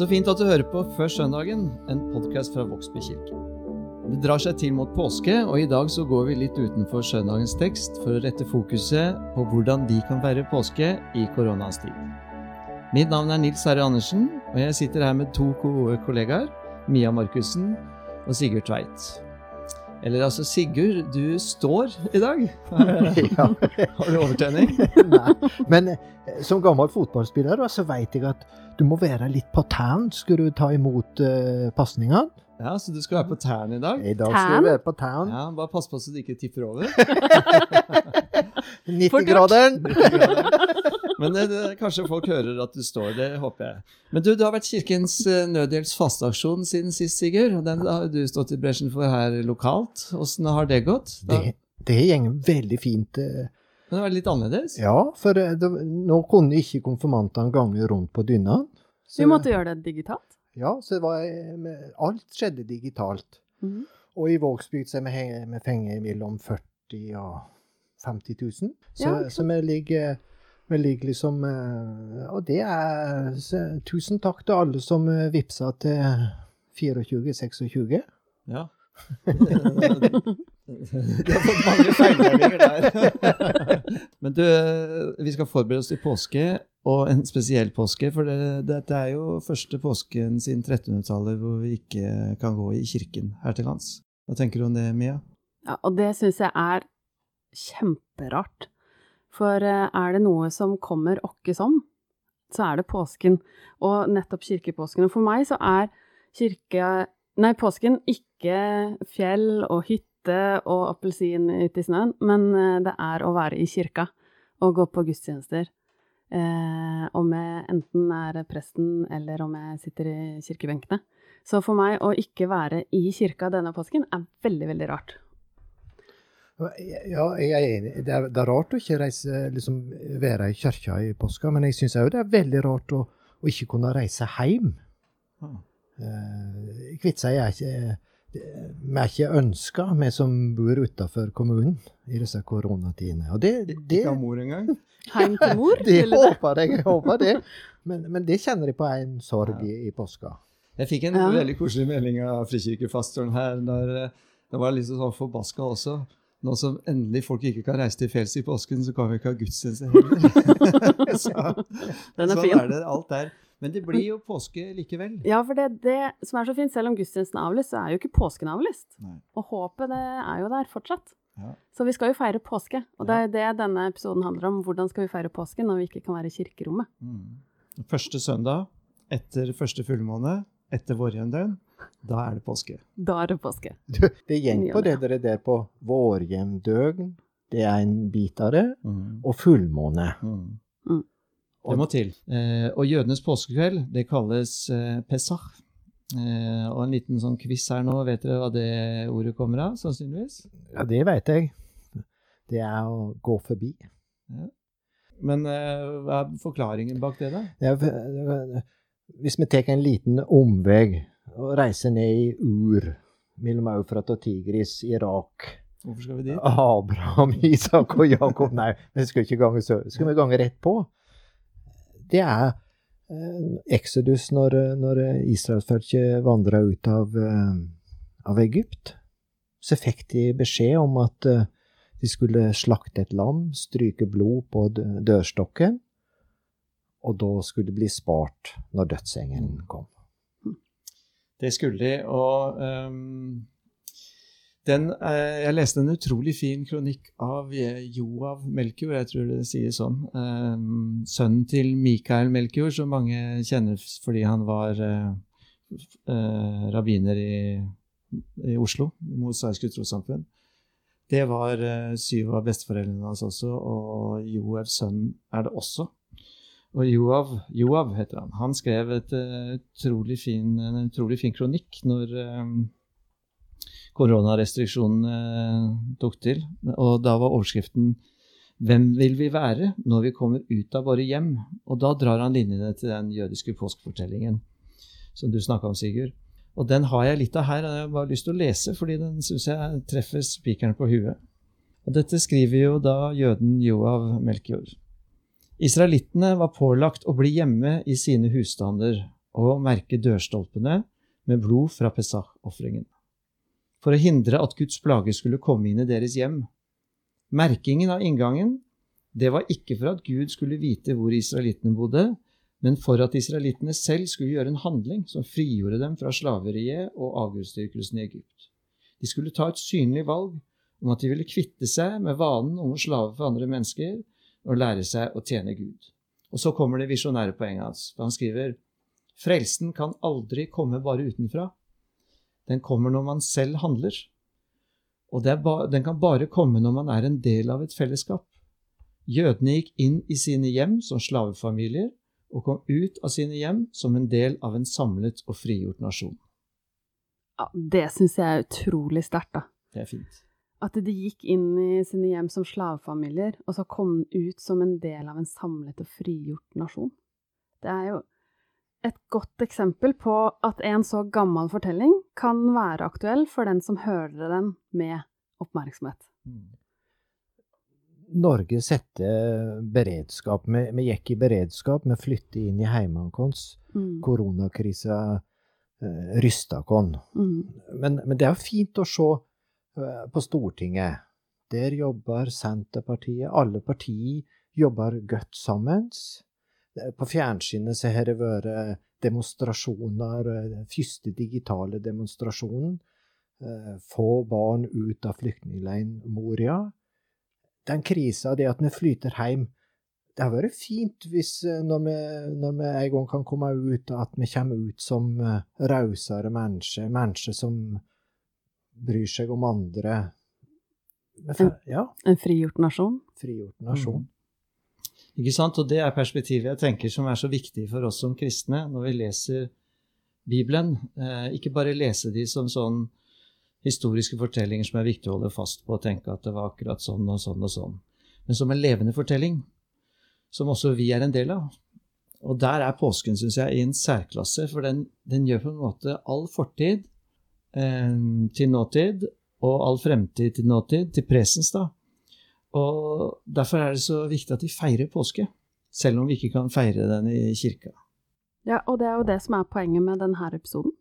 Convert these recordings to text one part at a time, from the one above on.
Så fint at du hører på Før søndagen, en podkast fra Vågsby kirke. Det drar seg til mot påske, og i dag så går vi litt utenfor søndagens tekst for å rette fokuset på hvordan vi kan være påske i koronaens tid. Mitt navn er Nils Herre Andersen, og jeg sitter her med to gode kollegaer, Mia Markussen og Sigurd Tveit. Eller altså, Sigurd, du står i dag. Ja. Har du overtenning? Nei. Men eh, som gammel fotballspiller så vet jeg at du må være litt på tærne skal du ta imot uh, pasningene. Ja, så du skal være på tærne i dag? I dag skal du være på tærne. Ja, Bare pass på så du ikke tipper over. 90-graderen. Men det, det, kanskje folk hører at du står, det håper jeg. Men du, det har vært Kirkens eh, Nødhjelps fasteaksjon siden sist, Sigurd. Og den har du stått i bresjen for her lokalt. Åssen har det gått? Da, Det, det går veldig fint. eh. men det var litt annerledes? Ja, for eh, det, nå kunne ikke konfirmantene gange rundt på dyna. Vi måtte gjøre det digitalt. Ja, så det var, eh, alt skjedde digitalt. Mhm. Og i Vågsbygd så er vi vi fenger mellom 40 og 50 000. Så, Ja, så vi ligger ligger liksom eh, Og det er Tusen takk til alle som eh, vippsa til 24-26. Ja. Du har fått mange feilmeldinger der. Men du, vi skal forberede oss til påske, og en spesiell påske. For det, dette er jo første påsken siden 1300-tallet hvor vi ikke kan gå i kirken her til lands. Hva tenker du om det, Mia? Ja, og det syns jeg er kjemperart. For eh, er det noe som kommer åkke som, så er det påsken. Og nettopp kirkepåsken. Og for meg så er kirke... Nei, påsken ikke fjell og hytte og appelsin ute i snøen, men eh, det er å være i kirka og gå på gudstjenester. Eh, om jeg enten er presten eller om jeg sitter i kirkebenkene. Så for meg å ikke være i kirka denne påsken er veldig, veldig rart. Ja, jeg er enig. Det er, det er rart å ikke reise, liksom, være i kirka i påska, men jeg syns òg det er veldig rart å, å ikke kunne reise hjem. Ah. Eh, Kviteseid er ikke Vi er ikke ønska, vi som bor utafor kommunen i disse koronatidene. Og det, det, Ikke av mor engang? Heim til mor? det håper jeg. jeg håper det. Men, men det kjenner jeg på en sorg i, i påska. Jeg fikk en Ja. veldig koselig melding av frikirkefastoren her. da var Det var litt sånn forbaska også. Nå som endelig folk ikke kan reise til fjells i påsken, så kan vi ikke ha gudstjeneste heller. så, Den er sånn er det alt der. Men det blir jo påske likevel. Ja, for det, det som er så fint, selv om gudstjenesten er avlyst, så er jo ikke påsken avlyst. Nei. Og håpet det er jo der fortsatt. Ja. Så vi skal jo feire påske, og det er det denne episoden handler om. Hvordan skal vi feire påsken når vi ikke kan være i kirkerommet? Mm. Første søndag etter første fullmåne, etter vårjevndøgn, da er det påske. Da er det påske. Du, det går på det dere der på vårjevndøgn, det er en bit av det, Mm. og fullmåne. Mm. Mm. Det må til. Eh, og jødenes påskekveld, det kalles eh, Pesach. Eh, og en liten sånn quiz her nå, vet dere hva det ordet kommer av, sannsynligvis? Ja, det vet jeg. Det er å gå forbi. Men eh, hva er forklaringen bak det, da? Ja, hvis vi tar en liten omvei og reise ned i Ur, mellom Eufrat og Tigris, Irak Hvorfor skal vi dit? Abraham, Isak og Jakob Nei, vi skal ikke gange så. Skal vi gange rett på? Det er eh, Exodus når, når israelsfolket vandra ut av, eh, av Egypt. Så fikk de beskjed om at eh, de skulle slakte et lam, stryke blod på dørstokken, og da skulle det bli spart når dødsengelen kom. Det skulle de, og um, den, eh, Jeg leste en utrolig fin kronikk av eh, Joav Melkjord, jeg tror det sies sånn. ehm, sønnen til Mikael Melkjord, som mange kjenner fordi han var eh, rabbiner i, i Oslo, Mosaiske trossamfunn. Det var syv av besteforeldrene hans også, og Joavs sønn er det også. Og Joav, Joav heter han. Han skrev et, eh, utrolig fin, en utrolig fin kronikk når um, koronarestriksjonene eh, tok til. Og da var overskriften 'Hvem vil vi være når vi kommer ut av våre hjem?' Og da drar han linjene til den jødiske påskefortellingen som du snakka om, Sigurd. Og den har jeg litt av her, og jeg har bare lyst til å lese, fordi den syns jeg treffer spikeren på huet. Og dette skriver jo da jøden Joav Melkjord. Israelittene var pålagt å bli hjemme i sine husstander og merke dørstolpene med blod fra Pesach-ofringen. For å hindre at Guds plage skulle komme inn i deres hjem. Merkingen av inngangen, det var ikke for at Gud skulle vite hvor israelittene bodde, men for at israelittene selv skulle gjøre en handling som frigjorde dem fra slaveriet og avgudsdyrkelsen i Egypt. De skulle ta et synlig valg om at de ville kvitte seg med vanen om å slave for andre mennesker og lære seg å tjene Gud. Og så kommer det visjonære poenget hans. for Han skriver Frelsen kan aldri komme bare utenfra. Den kommer når man selv handler. Og den kan bare komme når man er en del av et fellesskap. Jødene gikk inn i sine hjem som slavefamilier og kom ut av sine hjem som en del av en samlet og frigjort nasjon. Ja, det syns jeg er utrolig sterkt, da. Det er fint. At de gikk inn i sine hjem som slavefamilier, og så kom ut som en del av en samlet og frigjort nasjon. Det er jo et godt eksempel på at en så gammel fortelling kan være aktuell for den som hører den med oppmerksomhet. Mm. Norge sette beredskap. Vi, gikk i beredskap. Vi flyttet inn i våre. Mm. Koronakrisa eh, rysta oss. Mm. Men, men, det er jo fint å se på Stortinget. Der jobber Senterpartiet. Alle partier jobber godt sammen. På fjernsynet så har det vært demonstrasjoner, den første digitale demonstrasjonen. Eh, få barn ut av flyktningleiren Moria. Den krisa, det at vi flyter hjem Det har vært fint hvis eh, når vi, når vi en gang kan komme ut, at vi kommer ut som rausere mennesker. Mennesker som bryr seg om andre. En, ja. en frigjort nasjon? Frigjort nasjon. Mm. Ikke sant? Og det er perspektivet jeg tenker som er så viktig for oss som kristne når vi leser Bibelen. Eh, ikke bare lese de som sånn historiske fortellinger som er viktig å holde fast på og tenke at det var akkurat sånn og sånn og sånn, men som en levende fortelling, som også vi er en del av. Og der er påsken, syns jeg, i en særklasse, for den, den gjør på en måte all fortid til nåtid, og all fremtid til nåtid, til presens, da. Og derfor er det så viktig at vi feirer påske, selv om vi ikke kan feire den i kirka. Ja, og det er jo det som er poenget med denne episoden.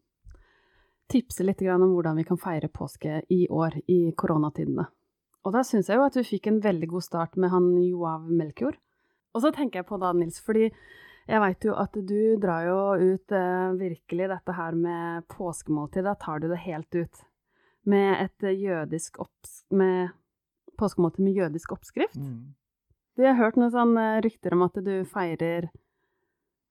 Tipse litt om hvordan vi kan feire påske i år, i koronatidene. Og da syns jeg jo at vi fikk en veldig god start med han Joav Melkjord. Og så tenker jeg på da, Nils, fordi jeg veit jo at du drar jo ut eh, virkelig dette her med påskemåltid. Da tar du det helt ut. Med et jødisk opps... Med påskemåltid med jødisk oppskrift. Mm. Du har hørt noen sånne rykter om at du feirer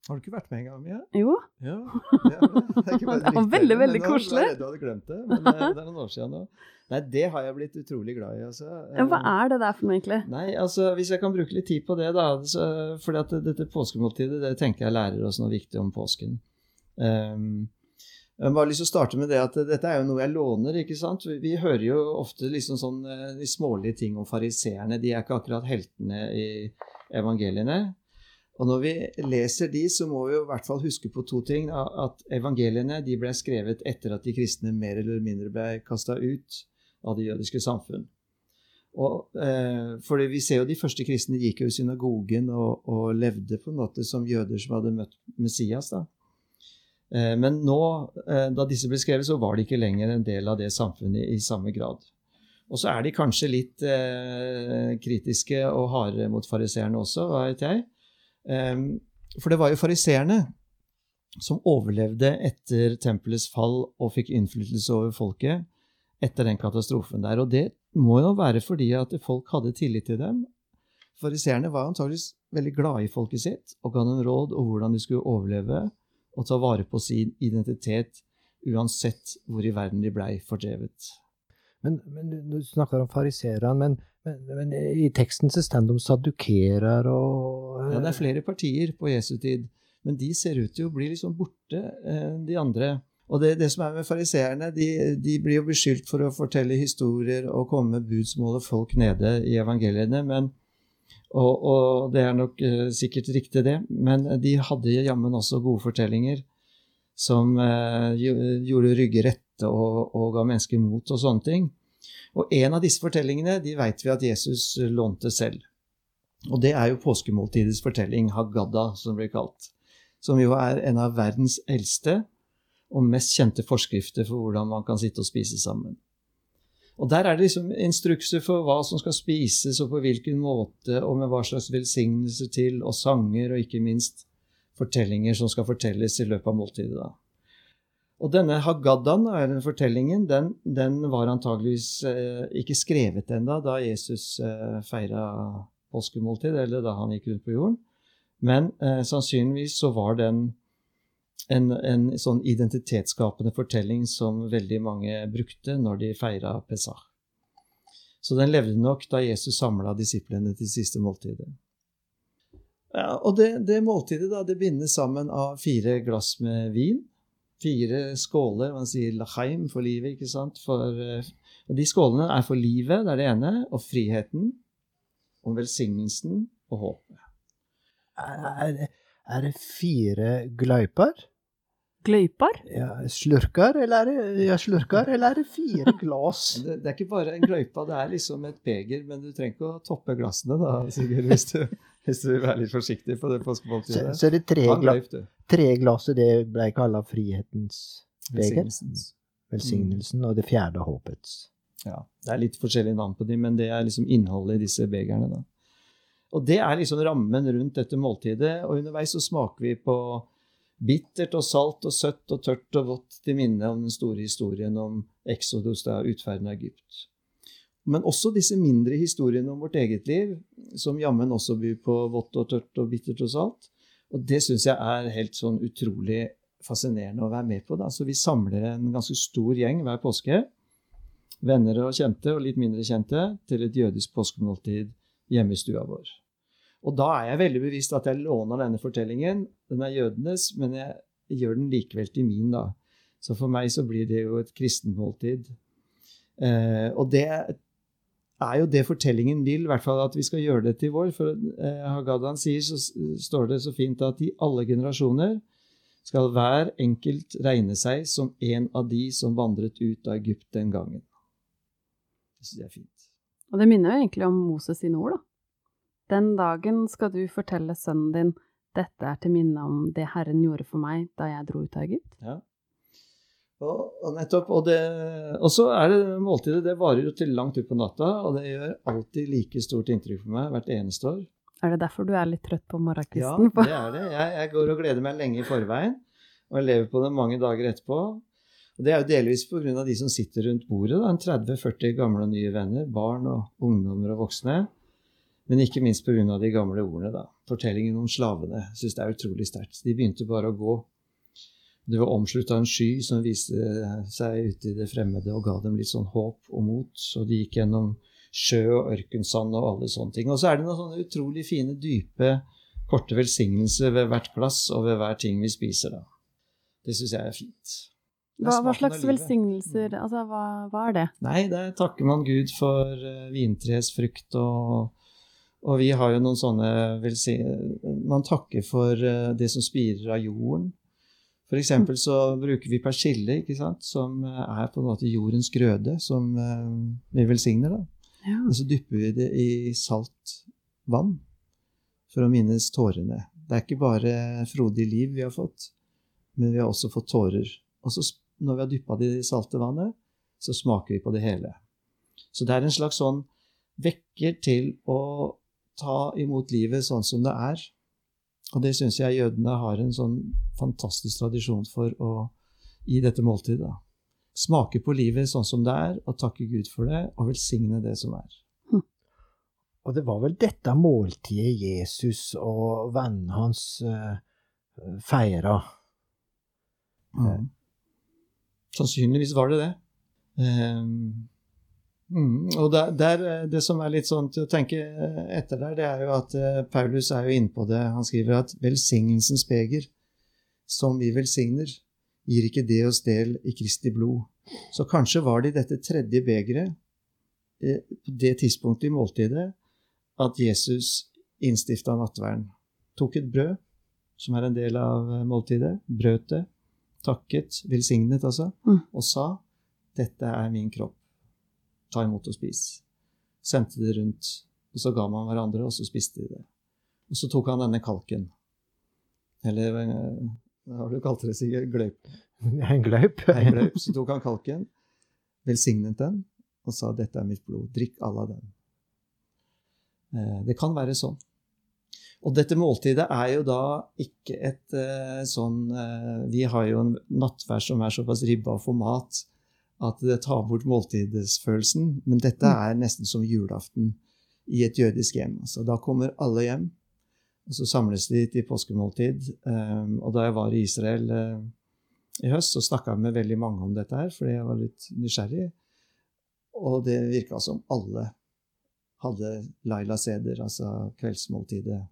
Har du ikke vært med en gang? Ja? Jo. Ja, det, er, det, er det var veldig, veldig koselig. Du hadde glemt det, men det, det er noen år siden nå. Nei, det har jeg blitt utrolig glad i. Altså. Ja, hva er det der for noe, egentlig? Nei, altså, Hvis jeg kan bruke litt tid på det, da. At dette påskemåltidet det tenker jeg lærer oss noe viktig om påsken. Um, jeg bare lyst til å starte med det at dette er jo noe jeg låner. ikke sant? Vi, vi hører jo ofte liksom sånn eh, de smålige ting om fariseerne. De er ikke akkurat heltene i evangeliene. Og når vi leser de, så må vi jo i hvert fall huske på to ting. At evangeliene de ble skrevet etter at de kristne mer eller mindre ble kasta ut av det jødiske samfunn. Og, eh, fordi vi ser jo De første kristne gikk jo i synagogen og, og, levde på en måte som jøder som hadde møtt Messias. da. Eh, men nå, eh, da disse ble skrevet, så var de ikke lenger en del av det samfunnet i, samme grad. Og så er de kanskje litt eh, kritiske og harde mot fariseerne også, vet jeg. Ehm, for det var jo fariseerne som overlevde etter tempelets fall og fikk innflytelse over folket etter den katastrofen der. Og det må jo være fordi at folk hadde tillit til dem. Fariseerne var antageligvis veldig glade i folket sitt og ga dem råd om hvordan de skulle overleve og ta vare på sin identitet uansett hvor i verden de blei fordrevet. Men, men, Du snakker om fariseerne, men, men, men, i teksten så står det om sadukerer og Ja, det er flere partier på Jesu tid, men de ser ut til å bli liksom borte, eh, de andre. Og det, det som er med fariseerne, de, de, blir jo beskyldt for å fortelle historier og komme med budsmål og folk nede i evangeliene. Men, og, og, det er nok sikkert riktig, det. Men de hadde jammen også gode fortellinger som uh, gjorde rygger rette og, og, ga mennesker mot og sånne ting. Og en av disse fortellingene de vet vi at Jesus lånte selv. Og det er jo påskemåltidets fortelling, Haggadda, som blir kalt. som jo er en av verdens eldste og mest kjente forskrifter for hvordan man kan sitte og spise sammen. Og Der er det liksom instrukser for hva som skal spises, og på hvilken måte, og med hva slags velsignelser til, og sanger, og ikke minst fortellinger som skal fortelles i løpet av måltidet. da. Og denne Haggaddaen, den fortellingen, den, den var antageligvis eh, ikke skrevet ennå da Jesus eh, feira påskemåltid, eller da han gikk rundt på jorden. Men eh, sannsynligvis så var den en, en, sånn identitetsskapende fortelling som veldig mange brukte når de feira Pesach. Så den levde nok da Jesus samla disiplene til siste måltidet. Ja, og det, det måltidet da, det bindes sammen av fire glass med vin. Fire skåler. Man sier lachaim for livet, ikke sant? For, eh, og de skålene er for livet, det er det ene, og friheten, om velsignelsen og håpet. Er, er det fire gløyper? Gløyper? Ja, slurker, eller er det, ja, slurker, eller er det fire glass? Det, det, er ikke bare en gløypa, det er liksom et beger, men du trenger ikke å toppe glassene, da, Sigurd, hvis du, hvis du vil være litt forsiktig på det påskemåltidet. Så, så det tre, gla tre glass, det ble kalla frihetens beger? Velsignelsen. Og det fjerde håpets. Ja. Det er litt forskjellige navn på dem, men det er liksom innholdet i disse begerne. da. Og det er liksom rammen rundt dette måltidet. Og underveis så smaker vi på bittert og salt og søtt og tørt og vått til minne om den store historien om Exodus, da utferden av Egypt. Men også disse mindre historiene om vårt eget liv, som jammen også byr på vått og tørt og bittert og salt. Og det syns jeg er helt sånn utrolig fascinerende å være med på. Da. Så vi samler en ganske stor gjeng hver påske, venner og kjente og litt mindre kjente, til et jødisk påskemåltid hjemme i stua vår. Og da er jeg veldig bevisst at jeg låner denne fortellingen. Den er jødenes, men jeg gjør den likevel til min, da. Så for meg så blir det jo et kristenmåltid. Eh, og det er jo det fortellingen vil, i hvert fall at vi skal gjøre det til vår. For eh, Hagadan sier, så står det så fint at i alle generasjoner skal hver enkelt regne seg som en av de som vandret ut av Egypt den gangen. Det syns jeg er fint. Og det minner jo egentlig om Moses sine ord, da. Den dagen skal du fortelle sønnen din dette er til minne om det Herren gjorde for meg da jeg dro ut av Egypt. Ja. Og, nettopp, og, det, og, så er det måltidet det varer jo til langt utpå natta, og det gjør alltid like stort inntrykk for meg hvert eneste år. Er det derfor du er litt trøtt på morgenkvisten? Ja, det er det. Jeg, jeg, går og gleder meg lenge i forveien, og jeg lever på det mange dager etterpå. Og Det er jo delvis pga. de som sitter rundt bordet. 30-40 gamle og nye venner, barn og ungdommer og voksne. Men ikke minst pga. de gamle ordene. da. Fortellingen om slavene synes det er utrolig sterkt. De begynte bare å gå. Det var omslutta en sky som viste seg ute i det fremmede og ga dem litt sånn håp og mot. Så de gikk gjennom sjø og ørkensand og alle sånne ting. Og så er det noen sånne utrolig fine, dype, korte velsignelser ved hvert glass og ved hver ting vi spiser. da. Det syns jeg er fint. Hva, hva, slags velsignelser Altså, hva, hva, er det? Nei, der takker man Gud for uh, vintreets frukt og og vi har jo noen sånne velsignelser. Man takker for eh, det som spirer av jorden. For eksempel så bruker vi persille, ikke sant? som eh, er på en måte jordens grøde, som eh, vi velsigner. da. Ja. Og så dypper vi det i salt vann for å minnes tårene. Det er ikke bare frodig liv vi har fått, men vi har også fått tårer. Og så når vi har dyppa det i salte vannet, så smaker vi på det hele. Så det er en slags sånn vekker til å ta imot livet sånn som det er. Og det syns jeg jødene har en sånn fantastisk tradisjon for å, i dette måltidet. Da. Smake på livet sånn som det er, og takke Gud for det, og velsigne det som er. Hm. Og det var vel dette måltidet Jesus og vennene hans uh, eh, feira? Mm. Sannsynligvis var det det. Um, Mm, og der, der, eh, Det som er litt sånn til å tenke eh, etter der, det er jo at uh, Paulus er jo inne på det. Han skriver at velsignelsens beger, som vi velsigner, gir ikke det oss del i Kristi blod. Så kanskje var det i dette tredje begeret, eh, på det tidspunktet i måltidet, at Jesus innstifta nattverden. Tok et brød, som er en del av måltidet, brøt det, takket, velsignet altså, mm. og sa 'Dette er min kropp' ta imot og spise. Sendte det rundt, og så ga man hverandre, og så spiste de det. Og så tok han denne kalken. Eller eh, hva har du kalt det, Sigurd? Gløyp? En gløyp. En gløyp. Så tok han kalken, velsignet den, og sa 'Dette er mitt blod. Drikk alle av den'. Eh, Det kan være sånn. Og dette måltidet er jo da ikke et eh, sånn Vi har jo en nattverd som er såpass ribba for mat at det tar bort måltidsfølelsen. Men dette er nesten som julaften i et jødisk hjem. Altså, da kommer alle hjem, og så samles de til påskemåltid. Um, og da jeg var i Israel uh, i høst, så snakka jeg med veldig mange om dette her, fordi jeg var litt nysgjerrig. Og det virka som alle hadde Laila Seder, altså kveldsmåltidet,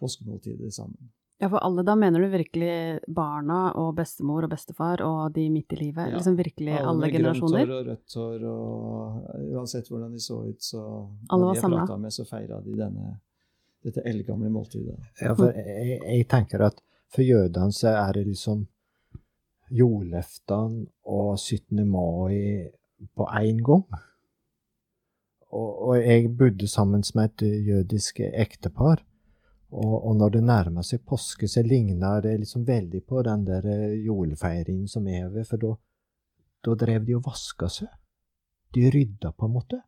påskemåltidet sammen. Ja, for alle, da mener du virkelig barna og bestemor og bestefar og de midt i livet? Ja. Liksom virkelig alle, alle generasjoner? grønt hår og rødt hår, og uansett hvordan de så ut, så Alle var samla. med, så feira de denne, dette eldgamle måltidet. Ja, for jeg, jeg tenker at for jødene så er det liksom jordløftene og 17. mai på én gang. Og, og jeg bodde sammen med et jødisk ektepar. Og, og når det nærmer seg påske, så ligner det liksom veldig på den der julefeiringen som er over, for da, drev de og vaska seg. De rydda, på en måte.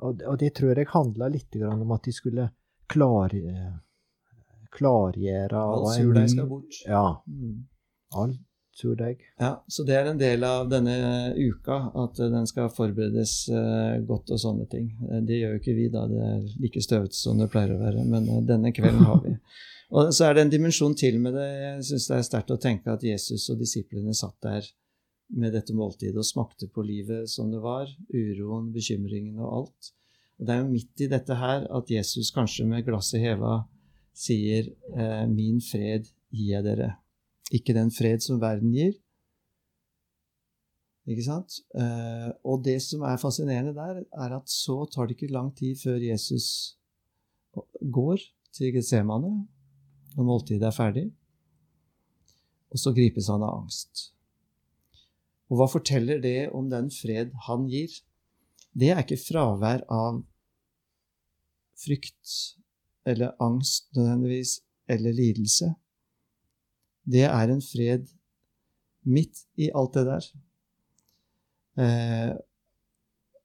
Og, og det tror jeg handla litt om at de skulle klar, klargjøre All og surdeig skal bort. Ja. Mm. All surdeig. Ja, så det er en del av denne uka, at eh, den skal forberedes eh, godt og sånne ting. Eh, Det gjør jo ikke vi, da. Det er like støvete som det pleier å være. Men denne kvelden har vi. Og så er det en dimensjon til med det. Jeg syns det er sterkt å tenke at Jesus og disiplene satt der med dette måltidet og smakte på livet som det var. Uroen, bekymringen og alt. Og det er jo midt i dette her at Jesus kanskje med glasset heva sier 'Min fred gir jeg dere'. Ikke den fred som verden gir. Ikke sant? Eh, og det som er fascinerende der, er at så tar det ikke lang tid før Jesus går til Getsemane, når måltidet er ferdig, og så gripes han av angst. Og hva forteller det om den fred han gir? Det er ikke fravær av frykt eller angst nødvendigvis, eller lidelse. Det er en fred midt i alt det der. Eh,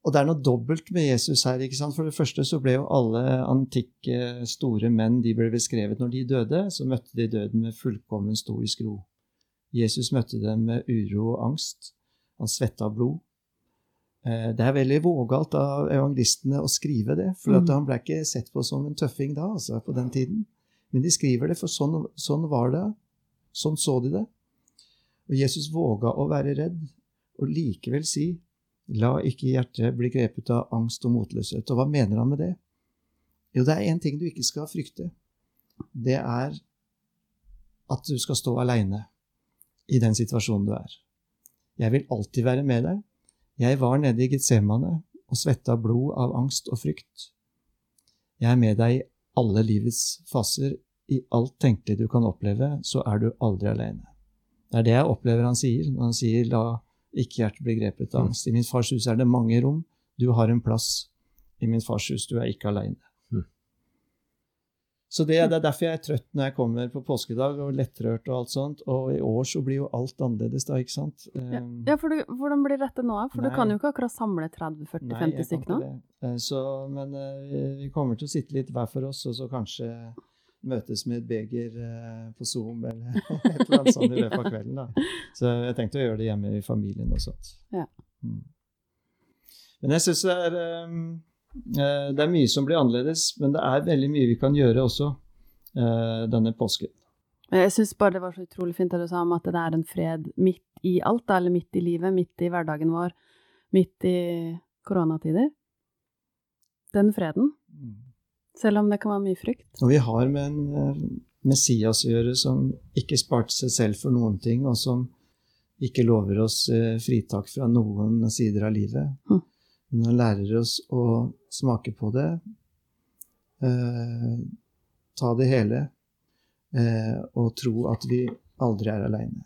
og det er noe dobbelt med Jesus her. ikke sant? For det første så ble jo alle antikke store menn de ble beskrevet når de døde, så møtte de døden med fullkommen stoisk ro. Jesus møtte dem med uro og angst. Han svetta blod. Eh, Det er veldig vågalt av evangelistene å skrive det, for at Mm. han ble ikke sett på som en tøffing da, altså, på den tiden. Men de skriver det, for sånn, sånn var det. Sånn så de det. Og Jesus våga å være redd, og likevel si La ikke hjertet bli grepet av angst og motløshet. Og hva mener han med det? Jo, det er én ting du ikke skal frykte. Det er at du skal stå aleine i den situasjonen du er. Jeg vil alltid være med deg. Jeg var nede i Getsemane og svetta blod av angst og frykt. Jeg er med deg i alle livets faser. I alt tenkelig du kan oppleve, så er du aldri alene. Det er det jeg opplever han sier når han sier 'la ikke hjertet bli grepet av angst'. I min fars hus er det mange rom. Du har en plass i min fars hus. Du er ikke aleine. Mm. Så det, det er derfor jeg er trøtt når jeg kommer på påskedag, og lettrørt og alt sånt. Og i år så blir jo alt annerledes da, ikke sant? Ja, Um, ja for du, hvordan blir dette nå? For Nei. du kan jo ikke akkurat samle 30-40-50 Nei, jeg kan stykker nå. Eh, Så, men eh, vi kommer til å sitte litt hver for oss, og så kanskje møtes med et beger eh, på Zoom eller et eller annet sånt i løpet av kvelden. da. Så jeg tenkte å gjøre det hjemme i familien og sånt. Ja. Mm. Men jeg syns det er eh, eh, Det er mye som blir annerledes, men det er veldig mye vi kan gjøre også denne påsken. Jeg syns bare det var så utrolig fint det du sa om at det er en fred midt i alt, eller midt i livet, midt i hverdagen vår, midt i koronatider. Den freden, Mm. Selv om det kan være mye frykt. Og vi har med en eh, Messias å gjøre som ikke sparte seg selv for noen ting, og som ikke lover oss eh, fritak fra noen sider av livet. Mhm. Men han lærer oss å smake på det, eh, ta det hele, eh, og tro at vi aldri er aleine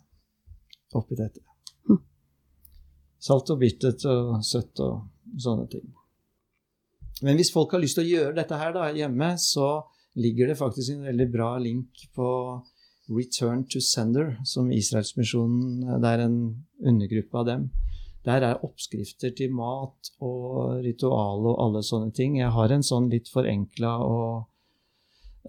oppi dette. Mhm. Salt og bittert og søtt og sånne ting. Men hvis folk har lyst til å gjøre dette her da, hjemme, så ligger det faktisk en veldig bra link på Return to Sender, som Israelsmisjonen Det er en undergruppe av dem. Der er oppskrifter til mat og ritual og alle sånne ting. Jeg har en sånn litt forenkla og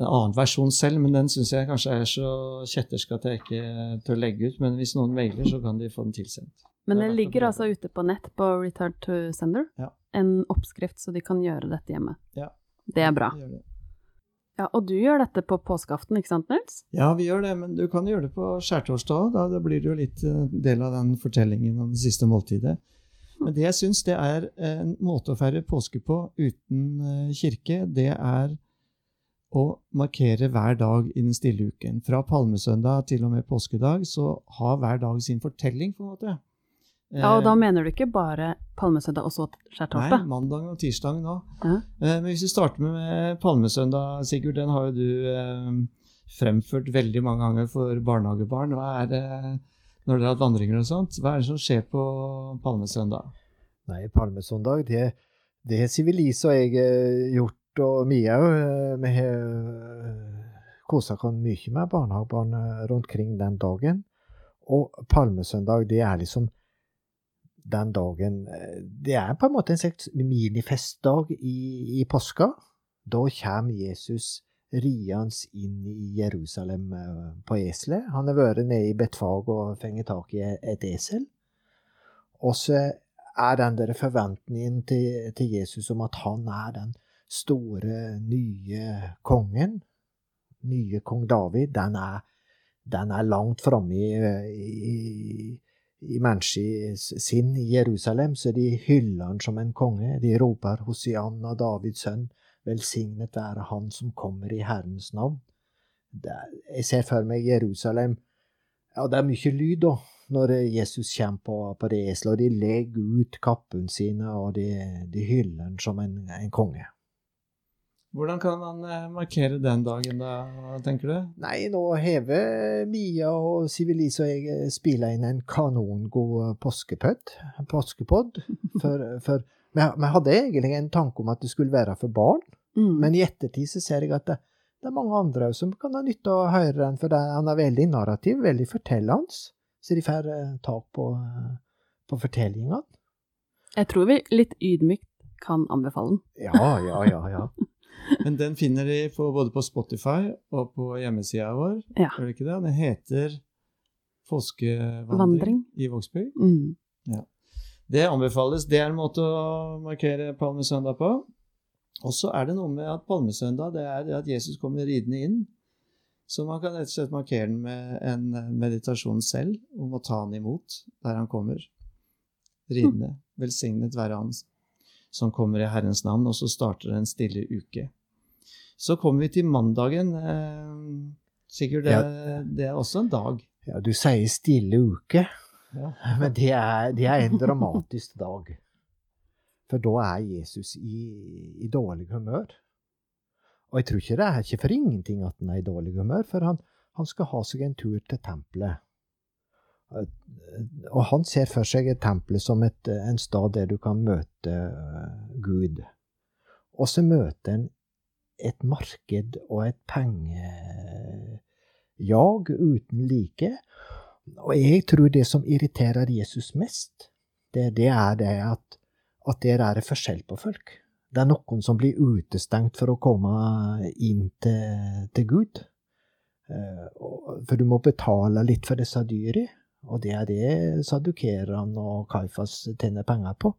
en annen versjon selv, men den syns jeg kanskje er så kjettersk at jeg ikke tør legge ut. Men hvis noen velger, så kan de få den tilsendt. Men å ligger altså ute på nett på Return to Sender. Ja. En oppskrift så de kan gjøre dette hjemme. Ja. Det er bra. Det. Ja, og du gjør dette på påskeaften, ikke sant, Nils? Ja, vi gjør det, men du kan gjøre det på skjærtorsdag. Da, da blir det jo litt eh, del av den fortellingen om det siste måltidet. Men det jeg syns det er en måte å feire påske på uten eh, kirke, det er å markere hver dag i den stille uken. Fra palmesøndag til og med påskedag så har hver dag sin fortelling, på en måte. Ja, og da Eh, mener du ikke bare palmesøndag og så Nei, mandag og tirsdag nå. Ja. Eh, Men hvis vi starter med, palmesøndag, Sigurd, den har jo du eh, fremført veldig mange ganger for barnehagebarn. Hva er det når dere har hatt vandringer og sånt? Hva er det som skjer på palmesøndag? Nei, palmesøndag, det, det har Sivilise og jeg gjort, og Mia òg. Vi har kosa oss mye med barnehagebarn eh, rundt kring den dagen. Og palmesøndag, det er liksom den dagen eh, Det er på en måte en slags minifestdag i, i påska. Da kommer Jesus riende inn i Jerusalem eh, på eselet. Han har vært nede i Betfag og fengt tak i et esel. Og så er den der forventningen til, til Jesus om at han er den store, nye kongen, nye kong David, den er, den er langt framme i, i, i menneskets sinn i Jerusalem, så de hyller han som en konge. De roper Hosianna, Davids sønn, velsignet være han som kommer i Herrens navn. Er- jeg ser for meg Jerusalem Ja, det er mye lyd, da, når Jesus kommer på, på det eselet, og de legger ut kappene sine, og de, de hyller han som en, en konge. Hvordan kan man eh, markere den dagen, da, tenker du? Nei, nå hever Mia og Sivilise og jeg spiller inn en kanongod påskepødd. Påskepodd. For, for vi, hadde egentlig en tanke om at det skulle være for barn, Mm. men i ettertid så ser jeg at det, det er mange andre også som kan ha nytte av å høre den, for det, han er veldig narrativ, veldig fortellende. Så de får eh, tak på, eh, på fortellingene. Jeg tror vi litt ydmykt kan anbefale den. Ja, ja, ja, ja. Men den finner de på, både på Spotify og på hjemmesida vår. Ja. Gjør det ikke det? Den heter Påskevandring Vandring. i Vågsbygd. Mm. Det anbefales. Det er en måte å markere palmesøndag på. Og så er det noe med at palmesøndag det er det at Jesus kommer ridende inn. Så man kan rett og slett markere den med en meditasjon selv om å ta han imot der han kommer. Ridende. Velsignet være han som kommer i Herrens navn. Og så starter en stille uke. Så kommer vi til mandagen. Eh, Sikkert det, det er også en dag. ja du sier stille uke. Ja. Men det er, det er en dramatisk dag. For da er Jesus i, i dårlig humør. Og jeg tror ikke det er ikke for ingenting at han er i dårlig humør, for han, han skal ha seg en tur til tempelet. Og han ser for seg et tempel som et, en stad der du kan møte øh, Gud. Og så møter en et marked og et pengejag uten like. Og jeg tror det som irriterer Jesus mest, det, det er det at, at der er det forskjell på folk. Det er noen som blir utestengt for å komme inn til, til Gud. Eh, For du må betale litt for disse dyra, og det er det sadukerene og Kaifas tjener penger på.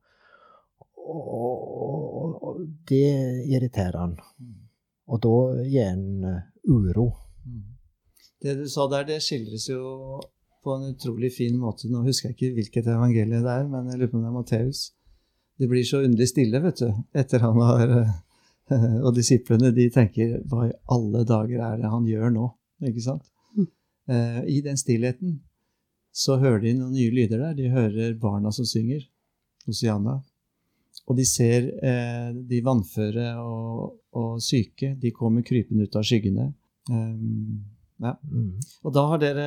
Og, og, og det irriterer han. Og da gir han eh, uro. Mm. Det du sa der, det skildres jo på en utrolig fin måte. Nå husker jeg ikke hvilket evangelie det er, men jeg lurer på om det er Matteus. Det blir så underlig stille, vet du, etter han har eh, Og disiplene de tenker Hva i alle dager er det han gjør nå? Ikke sant? Mm. Eh, I den stillheten så hører de noen nye lyder der. De hører barna som synger, Hosianna. Og de ser eh, de vannføre og, og syke. De kommer krypende ut av skyggene. Um, ja. Mm. Og da har dere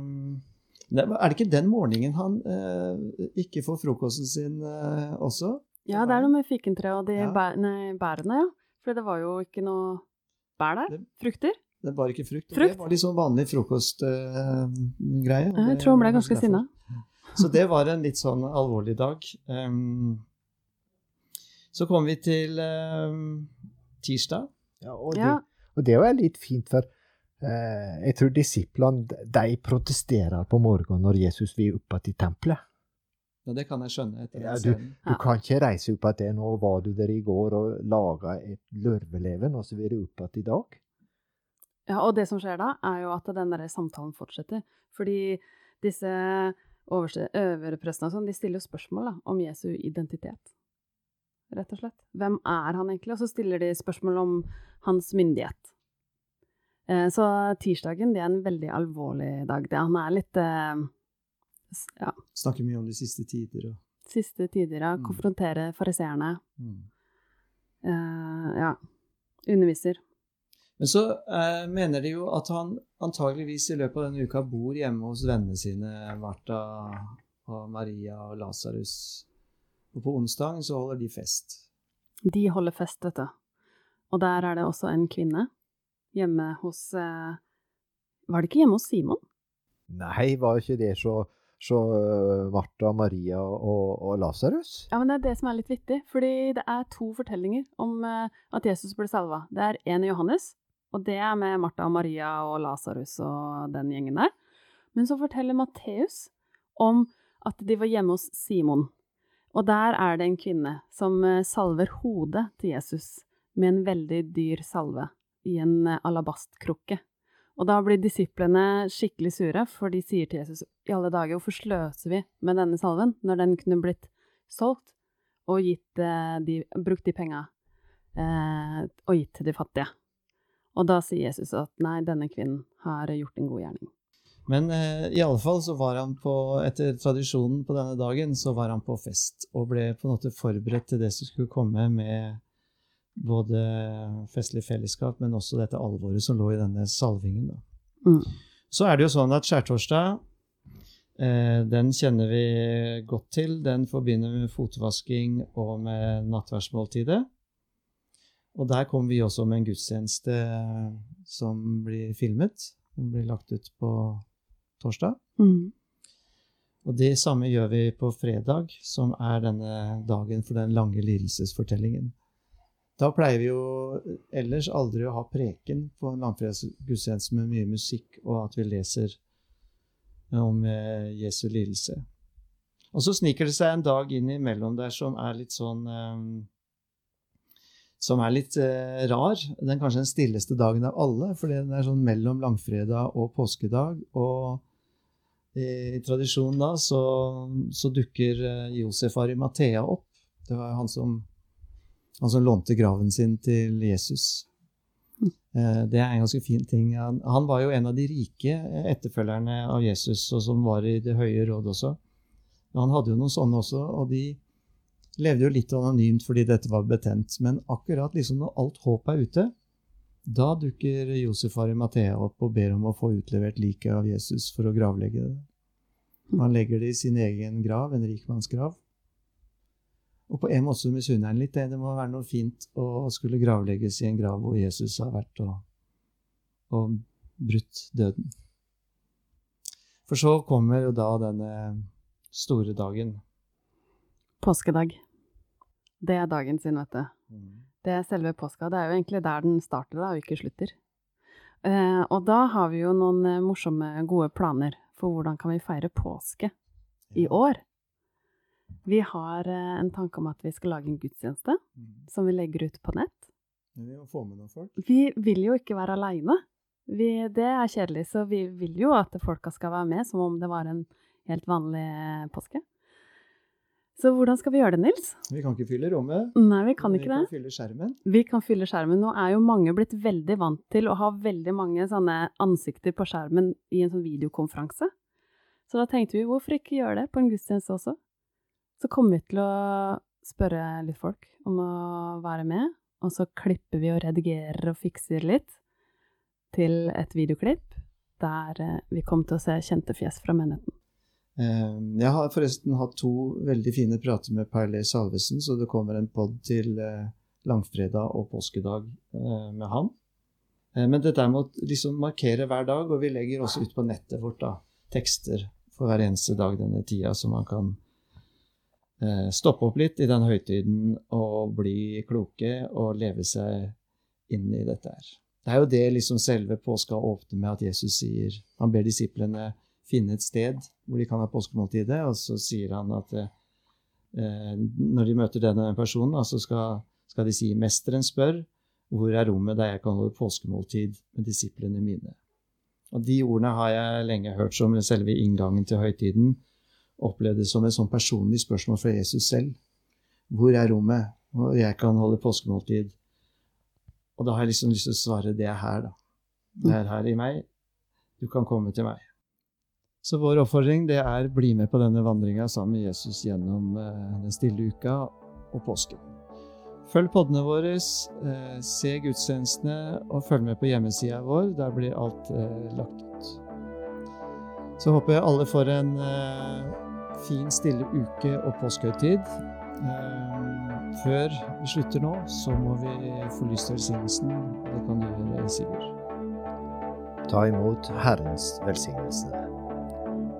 um, Er det ikke den morgenen han uh, ikke får frokosten sin uh, også? Ja, det er noe med fikentreet og de Ja. bæ nei, bærene, ja. For det var jo ikke noe bær der. Det- Frukter. Det var ikke frukt. Frukt? Det var litt sånn vanlig frokostgreie. Jeg tror han ble ganske sinna. Så det var en litt sånn alvorlig dag. Um, så kom vi til um, tirsdag. Ja, og, det, Ja. og det var litt fint, for uh, jeg tror disiplene de protesterer på morgenen når Jesus vil opp igjen i tempelet. Ja, det kan jeg skjønne etter Ja, du- Du kan ikke reise opp igjen nå var du der i går og laga et lørveleven, og så vil du opp igjen i dag. Ja, og det som skjer da, er jo at den der samtalen fortsetter. Fordi disse overste, og sånn, de stiller jo spørsmål da, om Jesu identitet. Rett og slett. Hvem er han egentlig? Og så stiller de spørsmål om hans myndighet. Eh, Så tirsdagen, det er en veldig alvorlig dag. Det, han er litt eh, Ja, Snakker mye om de siste tider og siste tider ja. Mm. konfrontere fariseerne. mm. Eh, ja. Underviser. Men så eh, mener de jo at han antageligvis i løpet av denne uka bor hjemme hos vennene sine, Martha og Maria og Lasarus. Og på onsdagen så holder de fest. De holder fest, vet du. Og der er det også en kvinne hjemme hos eh, Var det ikke hjemme hos Simon? Nei, var ikke det så, så uh, Martha, Maria og, og Lasarus? Ja, men det er det som er litt vittig, fordi det er to fortellinger om eh, at Jesus ble salva. Det er en i Johannes, og det er med Martha og Maria og Lasarus og den gjengen der. Men så forteller Matteus om at de var hjemme hos Simon. Og der er det en kvinne som eh, salver hodet til Jesus med en veldig dyr salve i en eh, alabastkrukke. Og da blir disiplene skikkelig sure, for de sier til Jesus i alle dager, hvorfor sløser vi med denne salven når den kunne blitt solgt og gitt, eh, de, brukt de penga eh, og gitt til de fattige? Og da sier Jesus at nei, denne kvinnen har gjort en god gjerning. Men eh, i alle fall så var han på, etter tradisjonen på denne dagen, så var han på fest og ble på en måte forberedt til det som skulle komme med både festlig fellesskap, men også dette alvoret som lå i denne salvingen. Da. Mm. Så er det jo sånn at skjærtorsdag, eh, den kjenner vi godt til. Den forbinder med fotvasking og med nattverdsmåltidet. Og der kommer vi også med en gudstjeneste eh, som blir filmet. Den blir lagt ut på torsdag. Mm. Og det samme gjør vi på fredag, som er denne dagen for den lange lidelsesfortellingen. Da pleier vi jo ellers aldri å ha preken på en langfredagsgudstjeneste med mye musikk, og at vi leser om eh, Jesu lidelse. Og så sniker det seg en dag inn imellom der som er litt sånn eh, Som er litt eh, rar. Den er kanskje den stilleste dagen av alle, fordi den er sånn mellom langfredag og påskedag. og i tradisjonen da, så, så dukker eh, Josef Arimathea opp. Det var han som, han som lånte graven sin til Jesus. Eh, Det er en ganske fin ting. Han, han var jo en av de rike etterfølgerne av Jesus, og som var i Det høye råd også. Men han hadde jo noen sånne også, og de levde jo litt anonymt fordi dette var betent. Men akkurat liksom når alt håp er ute, da dukker Josef Arimathea opp og ber om å få utlevert liket av Jesus for å gravlegge det. Han legger det i sin egen grav, en rikmannsgrav. Og på en måte misunner han litt det. Det må være noe fint å skulle gravlegges i en grav hvor Jesus har vært og, og brutt døden. For så kommer jo da denne store dagen. Påskedag. Det er dagen sin, vet du. Det er selve påska. Det er jo egentlig der den starter, da, og ikke slutter. Eh, og da har vi jo noen eh, morsomme, gode planer for hvordan kan vi feire påske i år. Vi har eh, en tanke om at vi skal lage en gudstjeneste Mm. som vi legger ut på nett. Vi må få med noen folk. Vi vil jo ikke være aleine. Det er kjedelig, så vi vil jo at folka skal være med, som om det var en helt vanlig eh, påske. Så hvordan skal vi gjøre det, Nils? Vi kan ikke fylle rommet. Nei, vi kan ikke vi det. kan fylle skjermen. Vi kan fylle skjermen. Nå er jo mange blitt veldig vant til å ha veldig mange sånne ansikter på skjermen i en sånn videokonferanse. Så da tenkte vi, hvorfor ikke gjøre det på en gudstjeneste også? Så kommer vi til å spørre litt folk om å være med, og så klipper vi og redigerer og fikser litt til et videoklipp der eh, vi kommer til å se kjente fjes fra menigheten. Eh, Jeg har forresten hatt to veldig fine prater med Perle Salvesen, så det kommer en pod til eh, langfredag og påskedag eh, med han. Men dette må liksom markere hver dag, og vi legger også ut på nettet vårt da, tekster for hver eneste dag denne tida, så man kan stoppe opp litt i den høytiden og bli kloke og leve seg inn i dette her. Det er jo det liksom selve påska åpner med, at Jesus sier Han ber disiplene finne et sted hvor de kan ha påskemåltidet, og så sier han at eh, når de møter denne personen, så skal, skal de si 'Mesteren spør', hvor er rommet der jeg kan holde påskemåltid med disiplene mine? Og De ordene har jeg lenge hørt som selve inngangen til høytiden. Opplevd som et sånn personlig spørsmål fra Jesus selv. Hvor er rommet hvor jeg kan holde påskemåltid? Og da har jeg liksom lyst til å svare det er her, da. Det er her i meg. Du kan komme til meg. Så vår oppfordring det er bli med på denne vandringa sammen med Jesus gjennom eh, den stille uka og påsken. Følg podene våre, eh, se gudstjenestene og følg med på hjemmesida vår. Der blir alt eh, lagt ut. Så håper jeg alle får en fin, stille uke og påskehøytid. Før vi slutter nå, så må vi få lyst til velsignelsen. Det kan du gjøre, Sigurd. Ta imot Herrens velsignelse.